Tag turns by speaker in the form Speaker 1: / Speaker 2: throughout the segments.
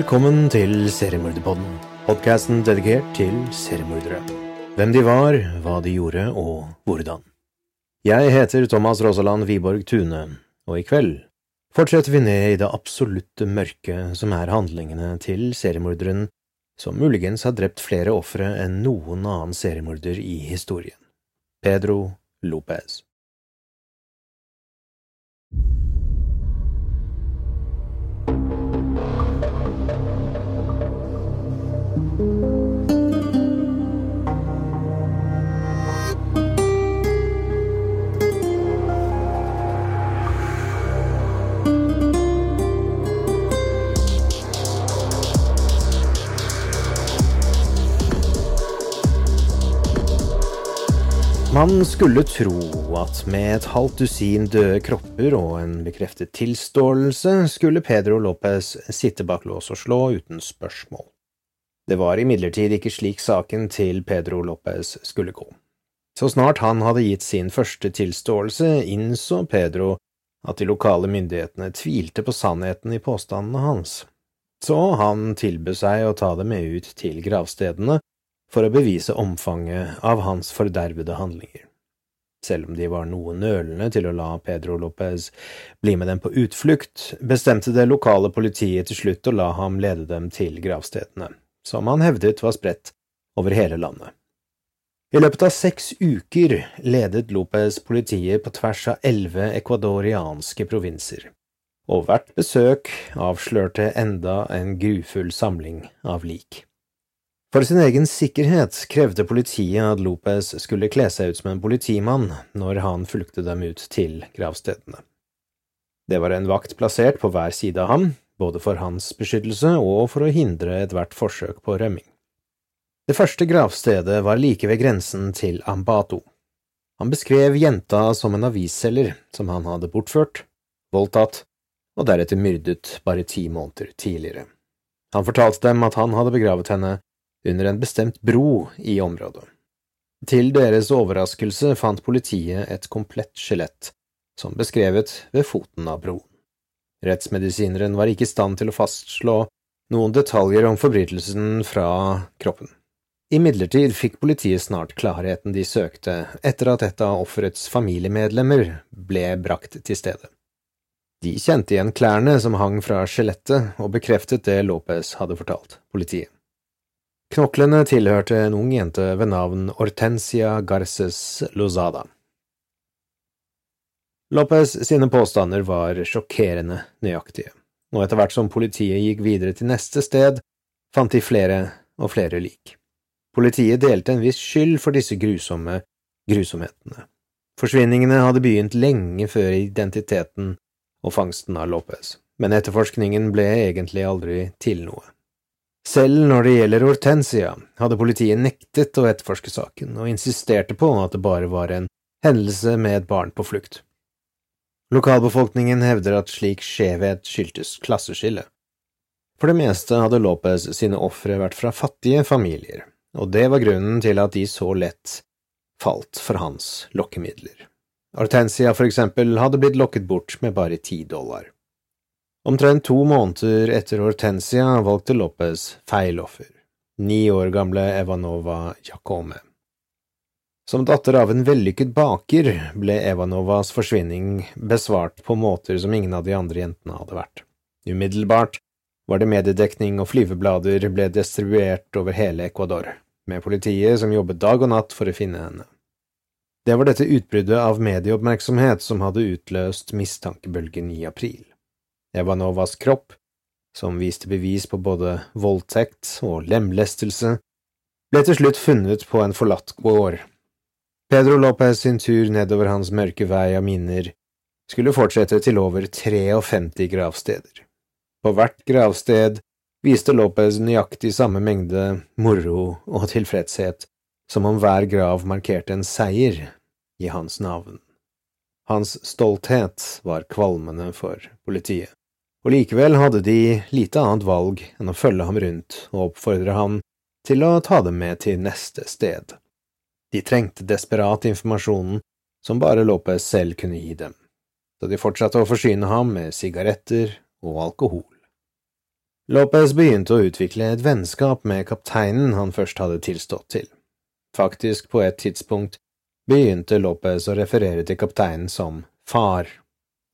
Speaker 1: Velkommen til Seriemorderpodden, podkasten dedikert til seriemordere. Hvem de var, hva de gjorde og hvordan. Jeg heter Thomas Rosaland Wiborg Tune, og i kveld fortsetter vi ned i det absolutte mørket som er handlingene til seriemorderen som muligens har drept flere ofre enn noen annen seriemorder i historien, Pedro Lopez. Man skulle tro at med et halvt dusin døde kropper og en bekreftet tilståelse skulle Pedro Lopez sitte bak lås og slå uten spørsmål. Det var imidlertid ikke slik saken til Pedro Lopez skulle gå. Så snart han hadde gitt sin første tilståelse, innså Pedro at de lokale myndighetene tvilte på sannheten i påstandene hans. Så han tilbød seg å ta dem med ut til gravstedene for å bevise omfanget av hans fordervede handlinger. Selv om de var noe nølende til å la Pedro Lopez bli med dem på utflukt, bestemte det lokale politiet til slutt å la ham lede dem til gravstedene, som han hevdet var spredt over hele landet. I løpet av seks uker ledet Lopez politiet på tvers av elleve ecuadorianske provinser, og hvert besøk avslørte enda en grufull samling av lik. For sin egen sikkerhet krevde politiet at Lopez skulle kle seg ut som en politimann når han fulgte dem ut til gravstedene. Det var en vakt plassert på hver side av ham, både for hans beskyttelse og for å hindre ethvert forsøk på rømming. Det første gravstedet var like ved grensen til Ambato. Han beskrev jenta som en avisselger som han hadde bortført, voldtatt og deretter myrdet bare ti måneder tidligere. Han fortalte dem at han hadde begravet henne under en bestemt bro i området. Til deres overraskelse fant politiet et komplett skjelett, som beskrevet ved foten av broen. Rettsmedisineren var ikke i stand til å fastslå noen detaljer om forbrytelsen fra kroppen. Imidlertid fikk politiet snart klarheten de søkte etter at et av offerets familiemedlemmer ble brakt til stedet. De kjente igjen klærne som hang fra skjelettet, og bekreftet det Lopez hadde fortalt politiet. Knoklene tilhørte en ung jente ved navn Hortensia Garces Lozada. Lopez sine påstander var sjokkerende nøyaktige, og etter hvert som politiet gikk videre til neste sted, fant de flere og flere lik. Politiet delte en viss skyld for disse grusomme grusomhetene. Forsvinningene hadde begynt lenge før identiteten og fangsten av Lopez, men etterforskningen ble egentlig aldri til noe. Selv når det gjelder Hortensia, hadde politiet nektet å etterforske saken, og insisterte på at det bare var en hendelse med et barn på flukt. Lokalbefolkningen hevder at slik skjevhet skyldtes klasseskille. For det meste hadde Lopez sine ofre vært fra fattige familier, og det var grunnen til at de så lett falt for hans lokkemidler. Hortensia, for eksempel, hadde blitt lokket bort med bare ti dollar. Omtrent to måneder etter Hortensia valgte Lopez feil offer, ni år gamle Evanova Jacome. Som datter av en vellykket baker ble Evanovas forsvinning besvart på måter som ingen av de andre jentene hadde vært. Umiddelbart var det mediedekning og flyveblader ble distribuert over hele Ecuador, med politiet som jobbet dag og natt for å finne henne. Det var dette utbruddet av medieoppmerksomhet som hadde utløst mistankebølgen i april. Evanovas kropp, som viste bevis på både voldtekt og lemlestelse, ble til slutt funnet på en forlatt gård. Pedro Lopez sin tur nedover hans mørke vei av minner skulle fortsette til over 53 gravsteder. På hvert gravsted viste Lopez nøyaktig samme mengde moro og tilfredshet, som om hver grav markerte en seier i hans navn. Hans stolthet var kvalmende for politiet og likevel hadde de lite annet valg enn å følge ham rundt og oppfordre ham til å ta dem med til neste sted. De trengte desperat informasjonen som bare Lopez selv kunne gi dem, så de fortsatte å forsyne ham med sigaretter og alkohol. Lopez begynte å utvikle et vennskap med kapteinen han først hadde tilstått til. Faktisk, på et tidspunkt begynte Lopez å referere til kapteinen som far,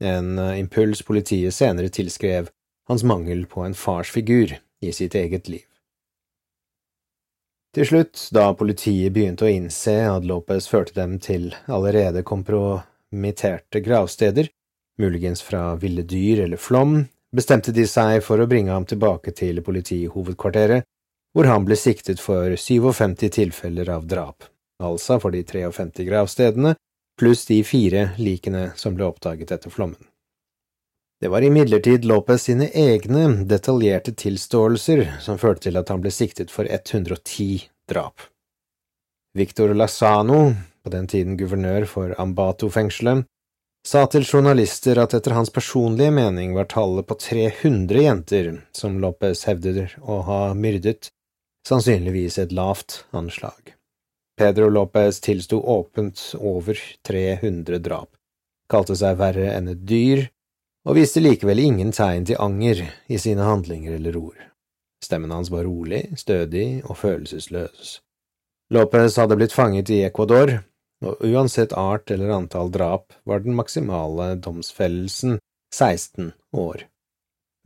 Speaker 1: en eh, impuls politiet senere tilskrev hans mangel på en farsfigur i sitt eget liv. Til slutt, da politiet begynte å innse at Lopez førte dem til allerede kompromitterte gravsteder, muligens fra ville dyr eller flom, bestemte de seg for å bringe ham tilbake til politihovedkvarteret, hvor han ble siktet for 57 tilfeller av drap, altså for de 53 gravstedene, pluss de fire likene som ble oppdaget etter flommen. Det var imidlertid Lopez sine egne detaljerte tilståelser som førte til at han ble siktet for 110 drap. Victor Lasano, på den tiden guvernør for Ambato-fengselet, sa til journalister at etter hans personlige mening var tallet på 300 jenter som Lopez hevder å ha myrdet, sannsynligvis et lavt anslag. Pedro Lopez tilsto åpent over 300 drap, kalte seg verre enn et dyr, og viste likevel ingen tegn til anger i sine handlinger eller ord. Stemmen hans var rolig, stødig og følelsesløs. Lopez hadde blitt fanget i Ecuador, og uansett art eller antall drap var den maksimale domsfellelsen 16 år.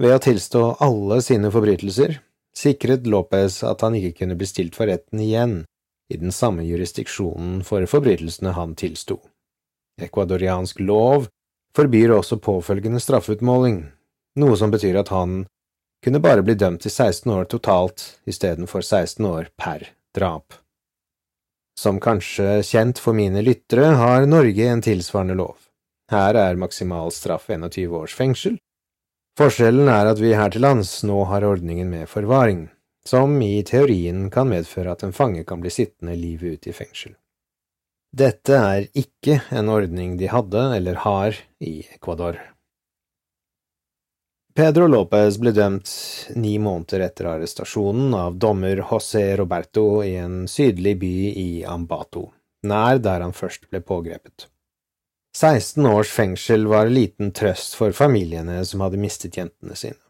Speaker 1: Ved å tilstå alle sine forbrytelser sikret Lopez at han ikke kunne bli stilt for retten igjen i den samme jurisdiksjonen for forbrytelsene han tilsto. Ecuadoriansk lov forbyr også påfølgende straffeutmåling, noe som betyr at han kunne bare bli dømt til 16 år totalt istedenfor 16 år per drap. Som kanskje kjent for mine lyttere har Norge en tilsvarende lov. Her er maksimal straff 21 års fengsel. Forskjellen er at vi her til lands nå har ordningen med forvaring, som i teorien kan medføre at en fange kan bli sittende livet ut i fengsel. Dette er ikke en ordning de hadde eller har i Ecuador. Pedro Lopez ble dømt ni måneder etter arrestasjonen av dommer José Roberto i en sydlig by i Ambato, nær der han først ble pågrepet. 16 års fengsel var liten trøst for familiene som hadde mistet jentene sine.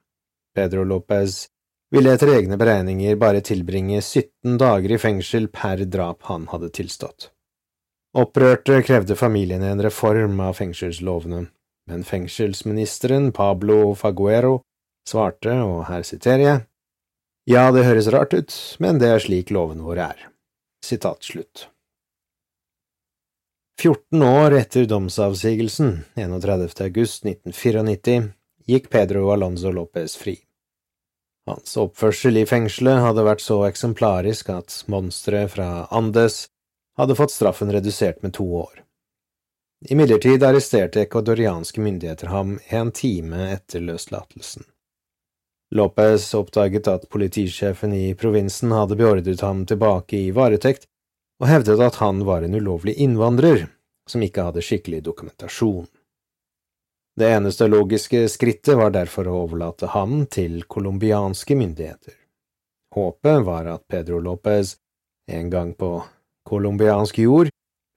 Speaker 1: Pedro Lopez ville etter egne beregninger bare tilbringe 17 dager i fengsel per drap han hadde tilstått. Opprørte krevde familiene en reform av fengselslovene, men fengselsministeren Pablo Faguero svarte, og her siterer jeg, ja, det høres rart ut, men det er slik lovene våre er. Sitat slutt. 14 år etter domsavsigelsen, 31. august 1994, gikk Pedro Alonso Lopez fri. Hans oppførsel i fengselet hadde vært så eksemplarisk at monsteret fra Andes hadde fått straffen redusert med to år. Imidlertid arresterte ecuadorianske myndigheter ham en time etter løslatelsen. Lopez oppdaget at politisjefen i provinsen hadde beordret ham tilbake i varetekt, og hevdet at han var en ulovlig innvandrer som ikke hadde skikkelig dokumentasjon. Det eneste logiske skrittet var derfor å overlate ham til colombianske myndigheter. Håpet var at Pedro Lopez en gang på colombiansk jord,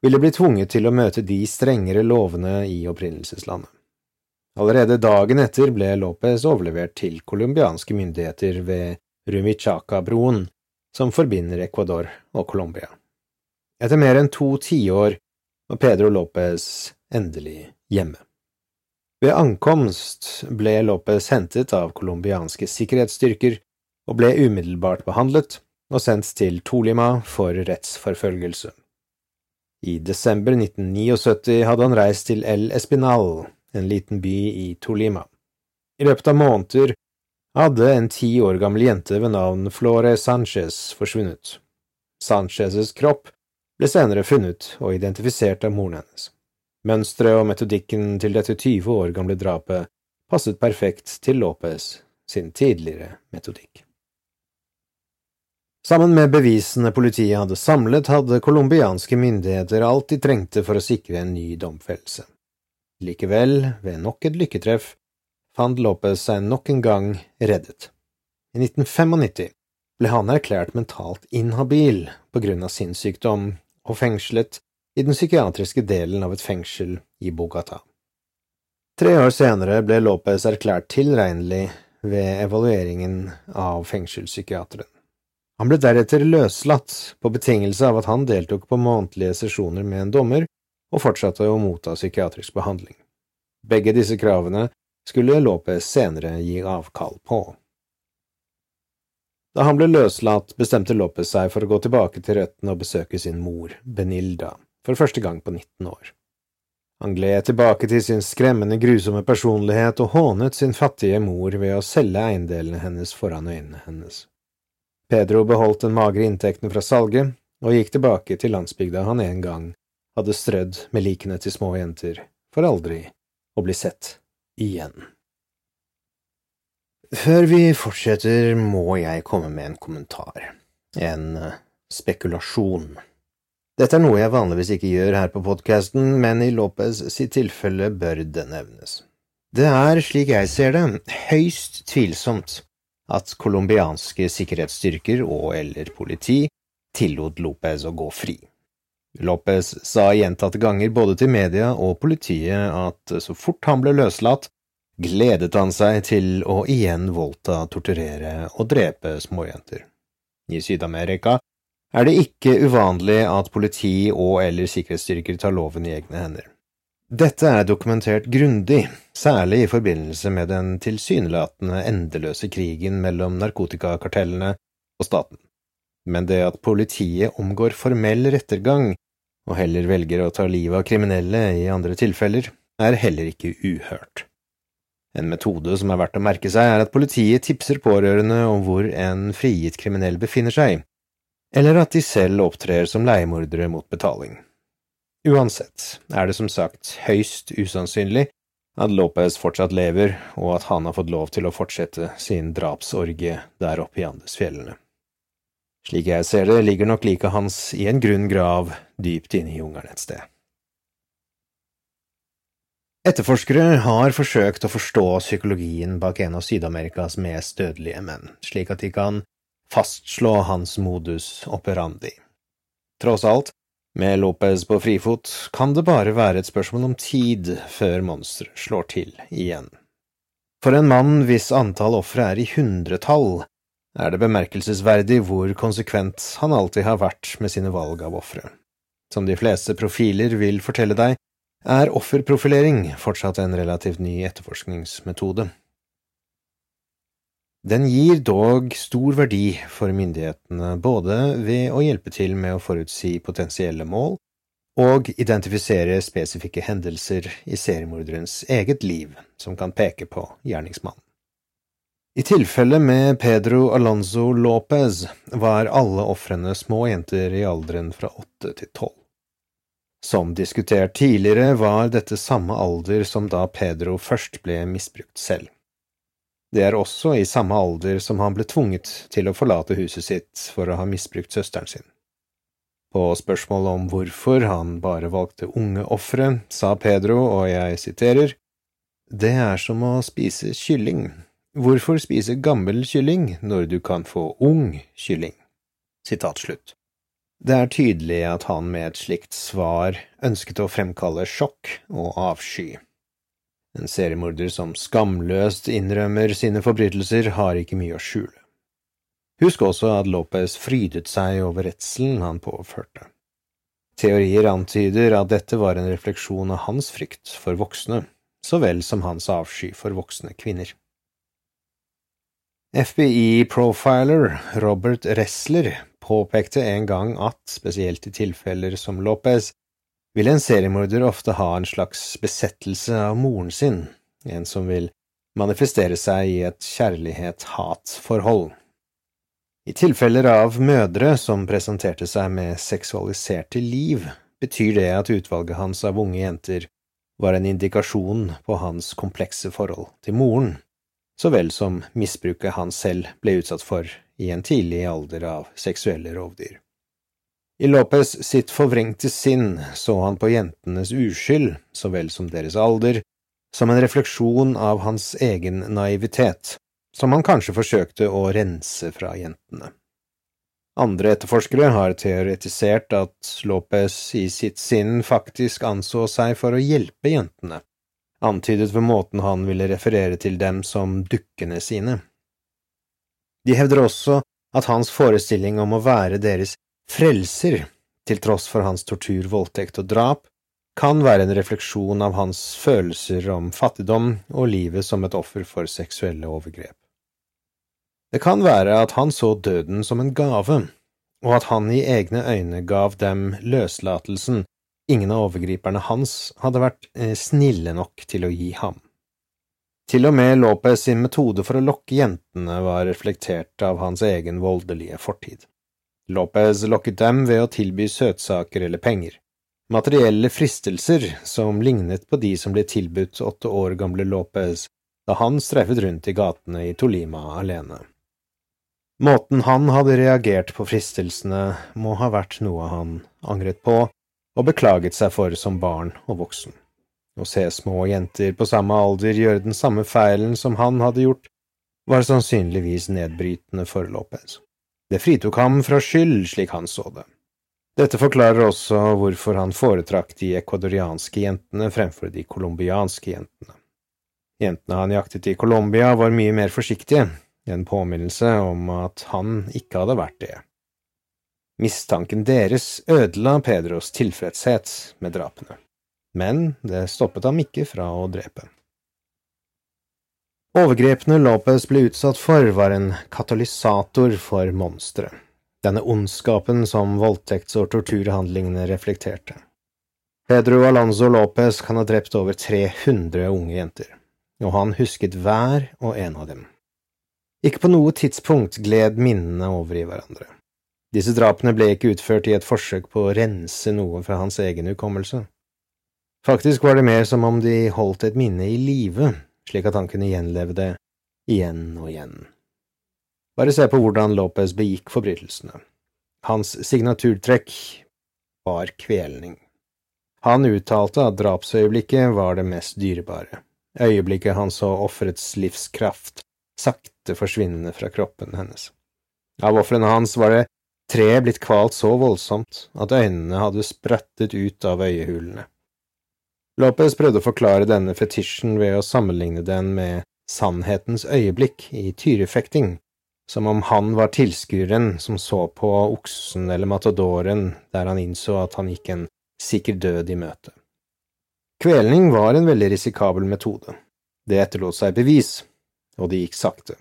Speaker 1: ville bli tvunget til å møte de strengere lovene i opprinnelseslandet. Allerede dagen etter ble Lopez overlevert til colombianske myndigheter ved Rumichaca-broen, som forbinder Ecuador og Colombia. Etter mer enn to tiår var Pedro Lopez endelig hjemme. Ved ankomst ble Lopez hentet av colombianske sikkerhetsstyrker og ble umiddelbart behandlet og sendt til Tolima for rettsforfølgelse. I desember 1979 hadde han reist til El Espinal, en liten by i Tolima. I løpet av måneder hadde en ti år gammel jente ved navn Flore Sanchez forsvunnet. Sanchezes kropp ble senere funnet og identifisert av moren hennes. Mønsteret og metodikken til dette 20 år gamle drapet passet perfekt til Lopez sin tidligere metodikk. Sammen med bevisene politiet hadde samlet, hadde colombianske myndigheter alt de trengte for å sikre en ny domfellelse. Likevel, ved nok et lykketreff, fant Lopez seg nok en gang reddet. I 1995 ble han erklært mentalt inhabil på grunn av sinnssykdom og fengslet i den psykiatriske delen av et fengsel i Bogata. Tre år senere ble Lopez erklært tilregnelig ved evalueringen av fengselspsykiateren. Han ble deretter løslatt på betingelse av at han deltok på månedlige sesjoner med en dommer og fortsatte å motta psykiatrisk behandling. Begge disse kravene skulle Lopez senere gi avkall på. Da han ble løslatt, bestemte Lopez seg for å gå tilbake til røttene og besøke sin mor, Benilda, for første gang på 19 år. Han gled tilbake til sin skremmende, grusomme personlighet og hånet sin fattige mor ved å selge eiendelene hennes foran øynene hennes. Pedro beholdt den magre inntekten fra salget og gikk tilbake til landsbygda han en gang hadde strødd med likene til små jenter, for aldri å bli sett igjen. Før vi fortsetter, må jeg komme med en kommentar, en eh, spekulasjon. Dette er noe jeg vanligvis ikke gjør her på podkasten, men i Lopez sitt tilfelle bør det nevnes. Det er, slik jeg ser det, høyst tvilsomt at colombianske sikkerhetsstyrker og eller politi tillot Lopez å gå fri. Lopez sa gjentatte ganger både til media og politiet at så fort han ble løslatt, gledet han seg til å igjen voldta, torturere og drepe småjenter. I Syd-Amerika er det ikke uvanlig at politi og eller sikkerhetsstyrker tar loven i egne hender. Dette er dokumentert grundig, særlig i forbindelse med den tilsynelatende endeløse krigen mellom narkotikakartellene og staten. Men det at politiet omgår formell rettergang og heller velger å ta livet av kriminelle i andre tilfeller, er heller ikke uhørt. En metode som er verdt å merke seg, er at politiet tipser pårørende om hvor en frigitt kriminell befinner seg, eller at de selv opptrer som leiemordere mot betaling. Uansett er det som sagt høyst usannsynlig at Lopez fortsatt lever, og at han har fått lov til å fortsette sin drapsorgie der oppe i Andesfjellene. Slik jeg ser det, ligger nok liket hans i en grunn grav dypt inne i jungelen et sted. Etterforskere har forsøkt å forstå psykologien bak en av Syd-Amerikas mest dødelige menn, slik at de kan fastslå hans modus operandi. Tross alt, med Lopez på frifot, kan det bare være et spørsmål om tid før monsteret slår til igjen. For en mann hvis antall ofre er i hundretall, er det bemerkelsesverdig hvor konsekvent han alltid har vært med sine valg av ofre. Som de fleste profiler vil fortelle deg, er offerprofilering fortsatt en relativt ny etterforskningsmetode. Den gir dog stor verdi for myndighetene både ved å hjelpe til med å forutsi potensielle mål og identifisere spesifikke hendelser i seriemorderens eget liv som kan peke på gjerningsmannen. I tilfellet med Pedro Alonso Lopez var alle ofrene små jenter i alderen fra åtte til tolv. Som diskutert tidligere var dette samme alder som da Pedro først ble misbrukt selv. Det er også i samme alder som han ble tvunget til å forlate huset sitt for å ha misbrukt søsteren sin. På spørsmål om hvorfor han bare valgte unge ofre, sa Pedro, og jeg siterer, Det er som å spise kylling. Hvorfor spise gammel kylling når du kan få ung kylling? Sitat slutt. Det er tydelig at han med et slikt svar ønsket å fremkalle sjokk og avsky. En seriemorder som skamløst innrømmer sine forbrytelser, har ikke mye å skjule. Husk også at Lopez frydet seg over redselen han påførte. Teorier antyder at dette var en refleksjon av hans frykt for voksne, så vel som hans avsky for voksne kvinner. FBI-profiler Robert Ressler påpekte en gang at, spesielt i tilfeller som Lopez, vil en seriemorder ofte ha en slags besettelse av moren sin, en som vil manifestere seg i et kjærlighet-hat-forhold. I tilfeller av mødre som presenterte seg med seksualiserte liv, betyr det at utvalget hans av unge jenter var en indikasjon på hans komplekse forhold til moren, så vel som misbruket han selv ble utsatt for i en tidlig alder av seksuelle rovdyr. I Lopez sitt forvrengte sinn så han på jentenes uskyld, så vel som deres alder, som en refleksjon av hans egen naivitet, som han kanskje forsøkte å rense fra jentene. Andre etterforskere har teoretisert at Lopez i sitt sinn faktisk anså seg for å hjelpe jentene, antydet ved måten han ville referere til dem som dukkene sine. De hevder også at hans forestilling om å være deres frelser, til tross for hans tortur, voldtekt og drap, kan være en refleksjon av hans følelser om fattigdom og livet som et offer for seksuelle overgrep. Det kan være at han så døden som en gave, og at han i egne øyne gav dem løslatelsen ingen av overgriperne hans hadde vært eh, snille nok til å gi ham. Til og med Lopez sin metode for å lokke jentene var reflektert av hans egen voldelige fortid. Lopez lokket dem ved å tilby søtsaker eller penger, materielle fristelser som lignet på de som ble tilbudt åtte år gamle Lopez da han streifet rundt i gatene i Tolima alene. Måten han hadde reagert på fristelsene, må ha vært noe han angret på og beklaget seg for som barn og voksen. Å se små jenter på samme alder gjøre den samme feilen som han hadde gjort, var sannsynligvis nedbrytende for Lopez. Det fritok ham fra skyld, slik han så det. Dette forklarer også hvorfor han foretrakk de ecuadorianske jentene fremfor de colombianske jentene. Jentene han jaktet i Colombia, var mye mer forsiktige, en påminnelse om at han ikke hadde vært det. Mistanken deres ødela Pedros tilfredshet med drapene, men det stoppet ham ikke fra å drepe. Overgrepene Lopez ble utsatt for, var en katalysator for monstre, denne ondskapen som voldtekts- og torturhandlingene reflekterte. Pedro Alonso Lopez kan ha drept over 300 unge jenter, og han husket hver og en av dem. Ikke på noe tidspunkt gled minnene over i hverandre. Disse drapene ble ikke utført i et forsøk på å rense noe fra hans egen hukommelse. Faktisk var det mer som om de holdt et minne i live, slik at han kunne gjenleve det igjen og igjen. Bare se på hvordan Lopez begikk forbrytelsene. Hans signaturtrekk var kvelning. Han uttalte at drapsøyeblikket var det mest dyrebare, øyeblikket han så offerets livskraft sakte forsvinne fra kroppen hennes. Av ofrene hans var det tre blitt kvalt så voldsomt at øynene hadde sprettet ut av øyehulene. Lopez prøvde å forklare denne fetisjen ved å sammenligne den med sannhetens øyeblikk i tyrefekting, som om han var tilskueren som så på oksen eller matadoren der han innså at han gikk en sikker død i møte. Kvelning var en veldig risikabel metode. Det etterlot seg bevis, og det gikk sakte.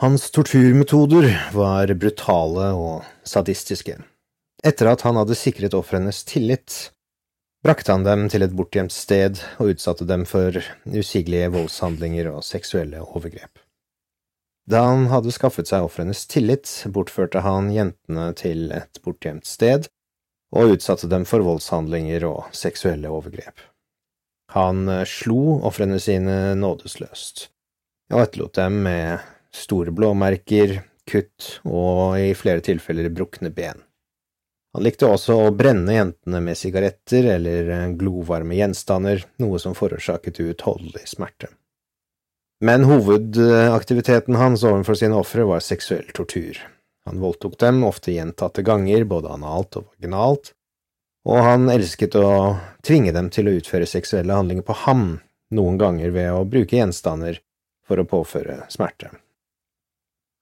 Speaker 1: Hans torturmetoder var brutale og sadistiske. Etter at han hadde sikret ofrenes tillit, brakte han dem til et bortgjemt sted og utsatte dem for usigelige voldshandlinger og seksuelle overgrep. Da han hadde skaffet seg ofrenes tillit, bortførte han jentene til et bortgjemt sted og utsatte dem for voldshandlinger og seksuelle overgrep. Han eh, slo ofrene sine nådesløst, og etterlot dem med store blåmerker, kutt og i flere tilfeller brukne ben. Han likte også å brenne jentene med sigaretter eller eh, glovarme gjenstander, noe som forårsaket uutholdelig smerte. Men hovedaktiviteten hans overfor sine ofre var seksuell tortur. Han voldtok dem, ofte gjentatte ganger, både analt og vaginalt, og han elsket å tvinge dem til å utføre seksuelle handlinger på ham, noen ganger ved å bruke gjenstander for å påføre smerte.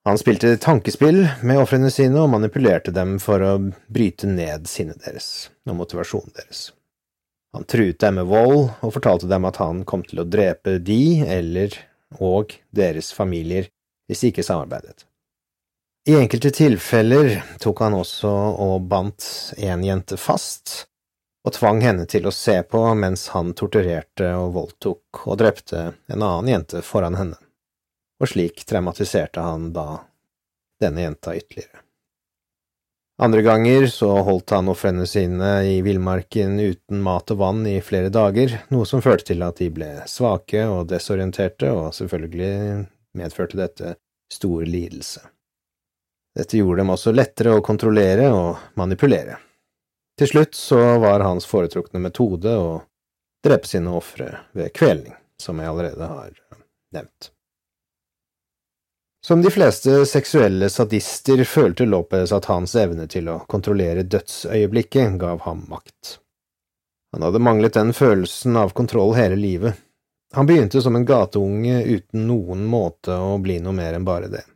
Speaker 1: Han spilte tankespill med ofrene sine og manipulerte dem for å bryte ned sinnet deres og motivasjonen deres. Han truet dem med vold og fortalte dem at han kom til å drepe de eller og deres familier hvis de ikke samarbeidet. I enkelte tilfeller tok han også og bandt en jente fast, og tvang henne til å se på mens han torturerte og voldtok og drepte en annen jente foran henne, og slik traumatiserte han da denne jenta ytterligere. Andre ganger så holdt han ofrene sine i villmarken uten mat og vann i flere dager, noe som førte til at de ble svake og desorienterte, og selvfølgelig medførte dette stor lidelse. Dette gjorde dem også lettere å kontrollere og manipulere. Til slutt så var hans foretrukne metode å drepe sine ofre ved kvelning, som jeg allerede har nevnt. Som de fleste seksuelle sadister følte Lopez at hans evne til å kontrollere dødsøyeblikket gav ham makt. Han hadde manglet den følelsen av kontroll hele livet. Han begynte som en gateunge uten noen måte å bli noe mer enn bare det.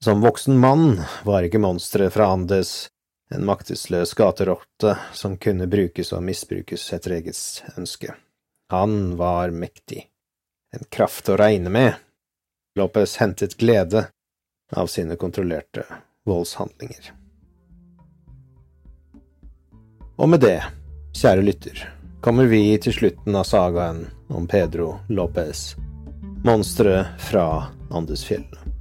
Speaker 1: Som voksen mann var ikke monsteret fra Andes en maktesløs gaterotte som kunne brukes og misbrukes etter eget ønske. Han var mektig, en kraft å regne med. Lopez hentet glede av sine kontrollerte voldshandlinger. Og med det, kjære lytter, kommer vi til slutten av sagaen om Pedro Lopez, monsteret fra Andesfjellene.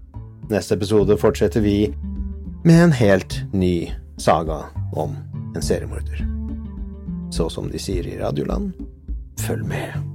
Speaker 1: Neste episode fortsetter vi med en helt ny saga om en seriemorder. Så som de sier i Radioland, følg med.